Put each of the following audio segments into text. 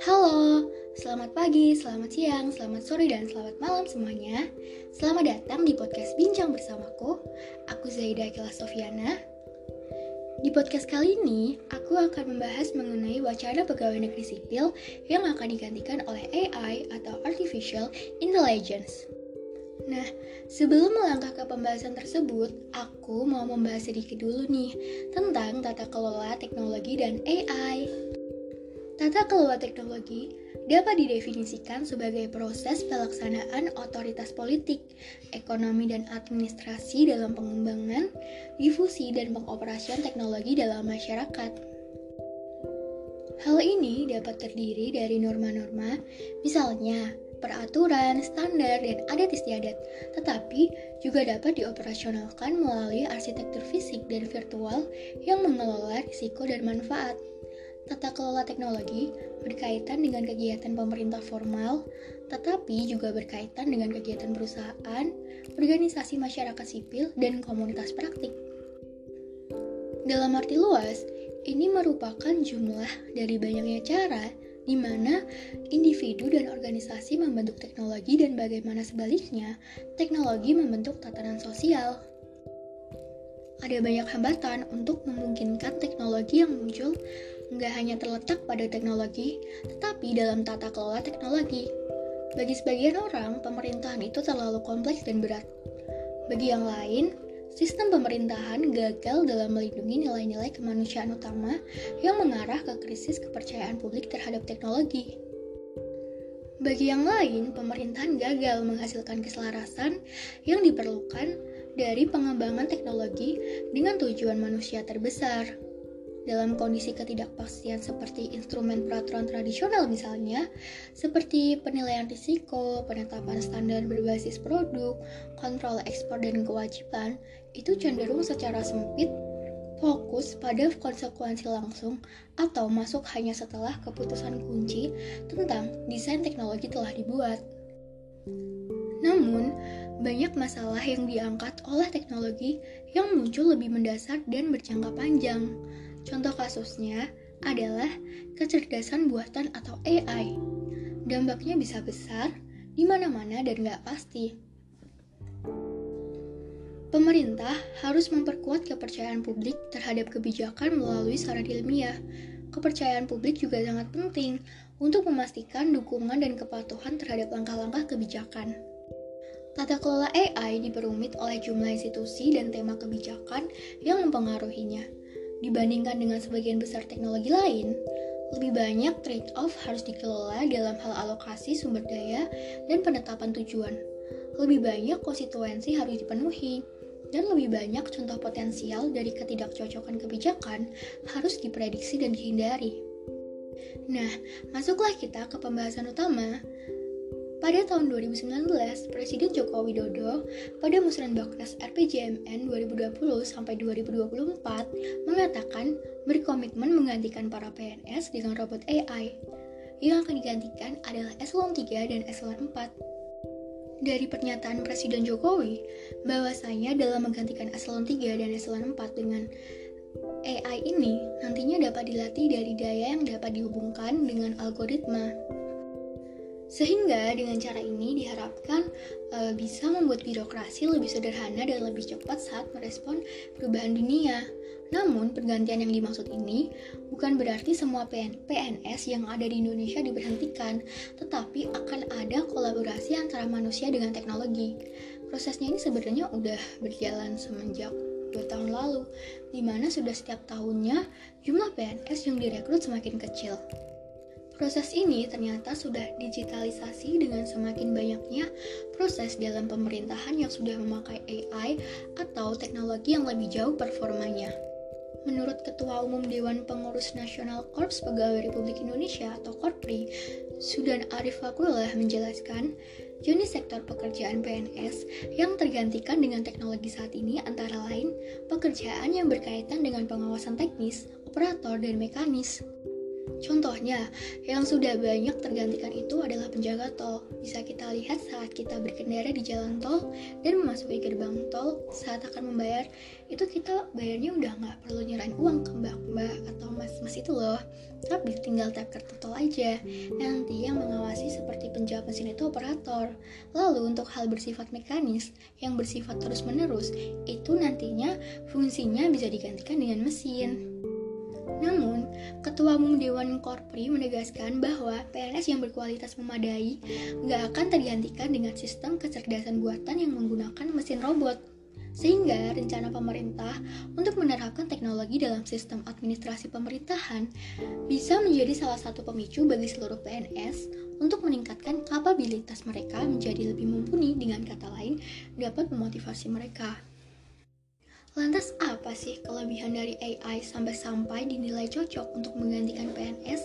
Halo, selamat pagi, selamat siang, selamat sore, dan selamat malam semuanya. Selamat datang di podcast Bincang Bersamaku. Aku Zaida Kila Sofiana. Di podcast kali ini, aku akan membahas mengenai wacana pegawai negeri sipil yang akan digantikan oleh AI atau Artificial Intelligence. Nah, sebelum melangkah ke pembahasan tersebut, aku mau membahas sedikit dulu nih tentang tata kelola teknologi dan AI. Tata kelola teknologi dapat didefinisikan sebagai proses pelaksanaan otoritas politik, ekonomi, dan administrasi dalam pengembangan, difusi, dan pengoperasian teknologi dalam masyarakat. Hal ini dapat terdiri dari norma-norma, misalnya peraturan, standar, dan adat istiadat, tetapi juga dapat dioperasionalkan melalui arsitektur fisik dan virtual yang mengelola risiko dan manfaat. Tata kelola teknologi berkaitan dengan kegiatan pemerintah formal, tetapi juga berkaitan dengan kegiatan perusahaan, organisasi masyarakat sipil, dan komunitas praktik. Dalam arti luas, ini merupakan jumlah dari banyaknya cara di mana individu dan organisasi membentuk teknologi dan bagaimana sebaliknya teknologi membentuk tatanan sosial ada banyak hambatan untuk memungkinkan teknologi yang muncul nggak hanya terletak pada teknologi, tetapi dalam tata kelola teknologi. Bagi sebagian orang, pemerintahan itu terlalu kompleks dan berat. Bagi yang lain, sistem pemerintahan gagal dalam melindungi nilai-nilai kemanusiaan utama yang mengarah ke krisis kepercayaan publik terhadap teknologi. Bagi yang lain, pemerintahan gagal menghasilkan keselarasan yang diperlukan dari pengembangan teknologi dengan tujuan manusia terbesar. Dalam kondisi ketidakpastian seperti instrumen peraturan tradisional misalnya, seperti penilaian risiko, penetapan standar berbasis produk, kontrol ekspor dan kewajiban, itu cenderung secara sempit fokus pada konsekuensi langsung atau masuk hanya setelah keputusan kunci tentang desain teknologi telah dibuat. Namun, banyak masalah yang diangkat oleh teknologi yang muncul lebih mendasar dan berjangka panjang. Contoh kasusnya adalah kecerdasan buatan atau AI. Dampaknya bisa besar, di mana-mana dan nggak pasti. Pemerintah harus memperkuat kepercayaan publik terhadap kebijakan melalui saran ilmiah. Kepercayaan publik juga sangat penting untuk memastikan dukungan dan kepatuhan terhadap langkah-langkah kebijakan. Tata kelola AI diperumit oleh jumlah institusi dan tema kebijakan yang mempengaruhinya. Dibandingkan dengan sebagian besar teknologi lain, lebih banyak trade-off harus dikelola dalam hal alokasi sumber daya dan penetapan tujuan. Lebih banyak konstituensi harus dipenuhi, dan lebih banyak contoh potensial dari ketidakcocokan kebijakan harus diprediksi dan dihindari. Nah, masuklah kita ke pembahasan utama, pada tahun 2019, Presiden Joko Widodo pada Musrenbaknas RPJMN 2020 sampai 2024 mengatakan berkomitmen menggantikan para PNS dengan robot AI. Yang akan digantikan adalah eselon 3 dan eselon 4. Dari pernyataan Presiden Jokowi bahwasanya dalam menggantikan eselon 3 dan eselon 4 dengan AI ini nantinya dapat dilatih dari daya yang dapat dihubungkan dengan algoritma. Sehingga dengan cara ini diharapkan e, bisa membuat birokrasi lebih sederhana dan lebih cepat saat merespon perubahan dunia. Namun, pergantian yang dimaksud ini bukan berarti semua PNS yang ada di Indonesia diberhentikan, tetapi akan ada kolaborasi antara manusia dengan teknologi. Prosesnya ini sebenarnya udah berjalan semenjak dua tahun lalu, di mana sudah setiap tahunnya jumlah PNS yang direkrut semakin kecil. Proses ini ternyata sudah digitalisasi dengan semakin banyaknya proses dalam pemerintahan yang sudah memakai AI atau teknologi yang lebih jauh performanya. Menurut Ketua Umum Dewan Pengurus Nasional Korps Pegawai Republik Indonesia atau Korpri, Sudan Arif Fakullah menjelaskan, jenis sektor pekerjaan PNS yang tergantikan dengan teknologi saat ini antara lain pekerjaan yang berkaitan dengan pengawasan teknis, operator, dan mekanis. Contohnya, yang sudah banyak tergantikan itu adalah penjaga tol. Bisa kita lihat saat kita berkendara di jalan tol dan memasuki gerbang tol saat akan membayar, itu kita bayarnya udah nggak perlu nyerahin uang ke mbak-mbak atau mas-mas itu loh. Tapi tinggal tap kartu tol aja. Nanti yang mengawasi seperti penjawab mesin itu operator. Lalu untuk hal bersifat mekanis, yang bersifat terus-menerus, itu nantinya fungsinya bisa digantikan dengan mesin. Namun, Ketua Umum Dewan Korpri menegaskan bahwa PNS yang berkualitas memadai nggak akan tergantikan dengan sistem kecerdasan buatan yang menggunakan mesin robot. Sehingga rencana pemerintah untuk menerapkan teknologi dalam sistem administrasi pemerintahan bisa menjadi salah satu pemicu bagi seluruh PNS untuk meningkatkan kapabilitas mereka menjadi lebih mumpuni dengan kata lain dapat memotivasi mereka. Lantas apa sih kelebihan dari AI sampai-sampai dinilai cocok untuk menggantikan PNS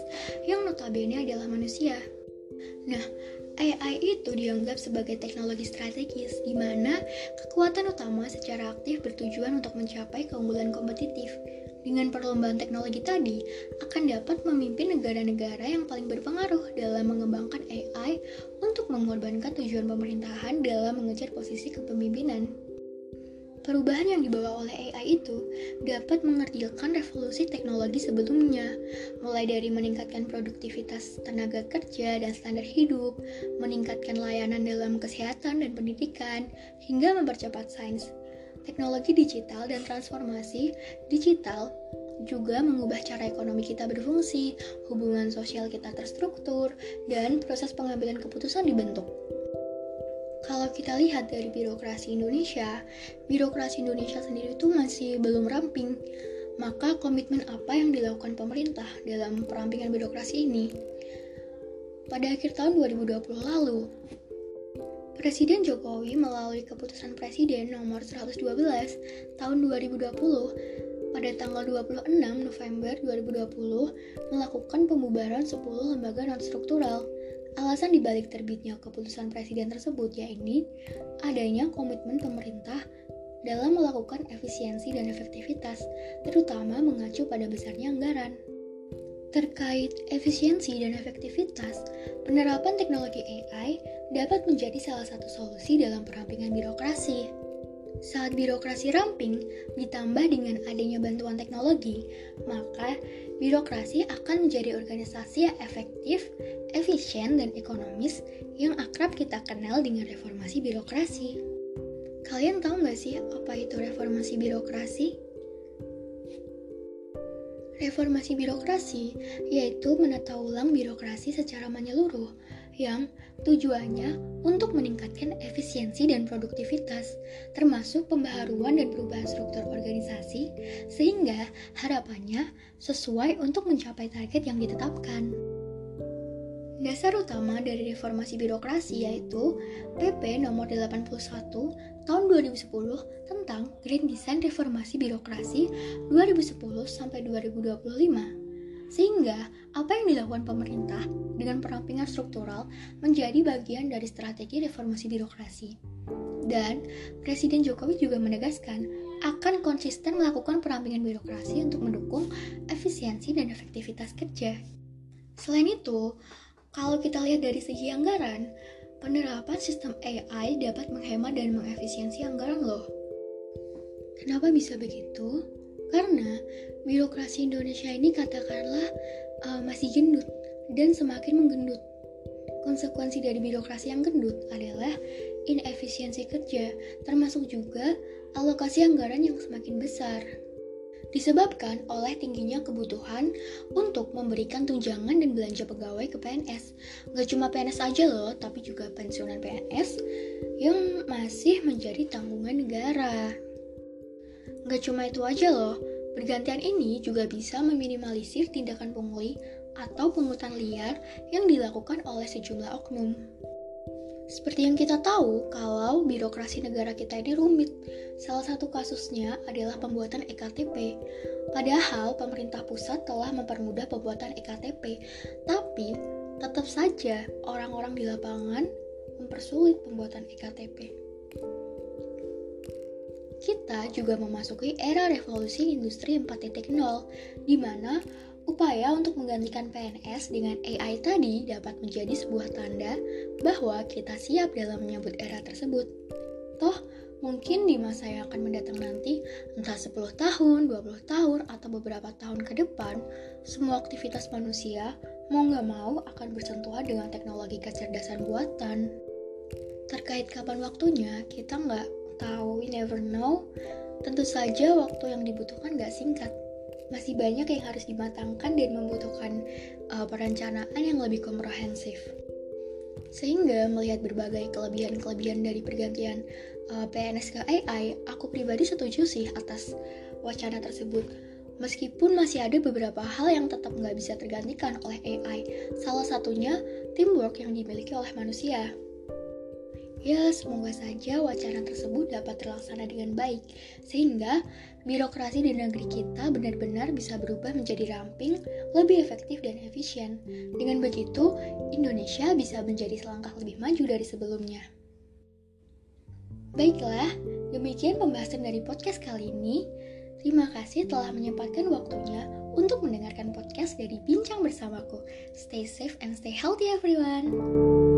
yang notabene adalah manusia? Nah, AI itu dianggap sebagai teknologi strategis di mana kekuatan utama secara aktif bertujuan untuk mencapai keunggulan kompetitif. Dengan perlombaan teknologi tadi, akan dapat memimpin negara-negara yang paling berpengaruh dalam mengembangkan AI untuk mengorbankan tujuan pemerintahan dalam mengejar posisi kepemimpinan. Perubahan yang dibawa oleh AI itu dapat mengerdilkan revolusi teknologi sebelumnya, mulai dari meningkatkan produktivitas tenaga kerja dan standar hidup, meningkatkan layanan dalam kesehatan dan pendidikan, hingga mempercepat sains. Teknologi digital dan transformasi digital juga mengubah cara ekonomi kita berfungsi, hubungan sosial kita terstruktur, dan proses pengambilan keputusan dibentuk. Kalau kita lihat dari birokrasi Indonesia, birokrasi Indonesia sendiri itu masih belum ramping. Maka komitmen apa yang dilakukan pemerintah dalam perampingan birokrasi ini? Pada akhir tahun 2020 lalu, Presiden Jokowi melalui keputusan Presiden nomor 112 tahun 2020 pada tanggal 26 November 2020 melakukan pembubaran 10 lembaga non-struktural Alasan dibalik terbitnya keputusan presiden tersebut yaitu adanya komitmen pemerintah dalam melakukan efisiensi dan efektivitas, terutama mengacu pada besarnya anggaran. Terkait efisiensi dan efektivitas, penerapan teknologi AI dapat menjadi salah satu solusi dalam perampingan birokrasi. Saat birokrasi ramping ditambah dengan adanya bantuan teknologi, maka birokrasi akan menjadi organisasi yang efektif, efisien, dan ekonomis yang akrab kita kenal dengan reformasi birokrasi. Kalian tahu nggak sih apa itu reformasi birokrasi? Reformasi birokrasi yaitu menata ulang birokrasi secara menyeluruh yang tujuannya untuk meningkatkan efisiensi dan produktivitas, termasuk pembaharuan dan perubahan struktur organisasi, sehingga harapannya sesuai untuk mencapai target yang ditetapkan. Dasar utama dari reformasi birokrasi yaitu PP nomor 81 tahun 2010 tentang Green Design Reformasi Birokrasi 2010 sampai 2025 sehingga apa yang dilakukan pemerintah dengan perampingan struktural menjadi bagian dari strategi reformasi birokrasi. Dan Presiden Jokowi juga menegaskan akan konsisten melakukan perampingan birokrasi untuk mendukung efisiensi dan efektivitas kerja. Selain itu, kalau kita lihat dari segi anggaran, penerapan sistem AI dapat menghemat dan mengefisiensi anggaran loh. Kenapa bisa begitu? Karena birokrasi Indonesia ini katakanlah uh, masih gendut dan semakin menggendut. Konsekuensi dari birokrasi yang gendut adalah inefisiensi kerja, termasuk juga alokasi anggaran yang semakin besar. Disebabkan oleh tingginya kebutuhan untuk memberikan tunjangan dan belanja pegawai ke PNS. Gak cuma PNS aja loh, tapi juga pensiunan PNS yang masih menjadi tanggungan negara. Gak cuma itu aja loh, pergantian ini juga bisa meminimalisir tindakan pungli atau pungutan liar yang dilakukan oleh sejumlah oknum. Seperti yang kita tahu, kalau birokrasi negara kita ini rumit. Salah satu kasusnya adalah pembuatan EKTP. Padahal pemerintah pusat telah mempermudah pembuatan EKTP, tapi tetap saja orang-orang di lapangan mempersulit pembuatan EKTP. Kita juga memasuki era revolusi industri 4.0, di mana Upaya untuk menggantikan PNS dengan AI tadi dapat menjadi sebuah tanda bahwa kita siap dalam menyambut era tersebut. Toh, mungkin di masa yang akan mendatang nanti, entah 10 tahun, 20 tahun, atau beberapa tahun ke depan, semua aktivitas manusia mau nggak mau akan bersentuhan dengan teknologi kecerdasan buatan. Terkait kapan waktunya, kita nggak tahu, we never know. Tentu saja waktu yang dibutuhkan nggak singkat, masih banyak yang harus dimatangkan dan membutuhkan uh, perencanaan yang lebih komprehensif. Sehingga melihat berbagai kelebihan-kelebihan dari pergantian uh, PNS ke AI, aku pribadi setuju sih atas wacana tersebut. Meskipun masih ada beberapa hal yang tetap nggak bisa tergantikan oleh AI, salah satunya teamwork yang dimiliki oleh manusia. Ya, semoga saja wacana tersebut dapat terlaksana dengan baik, sehingga birokrasi di negeri kita benar-benar bisa berubah menjadi ramping, lebih efektif dan efisien. Dengan begitu, Indonesia bisa menjadi selangkah lebih maju dari sebelumnya. Baiklah, demikian pembahasan dari podcast kali ini. Terima kasih telah menyempatkan waktunya untuk mendengarkan podcast dari Bincang Bersamaku. Stay safe and stay healthy everyone.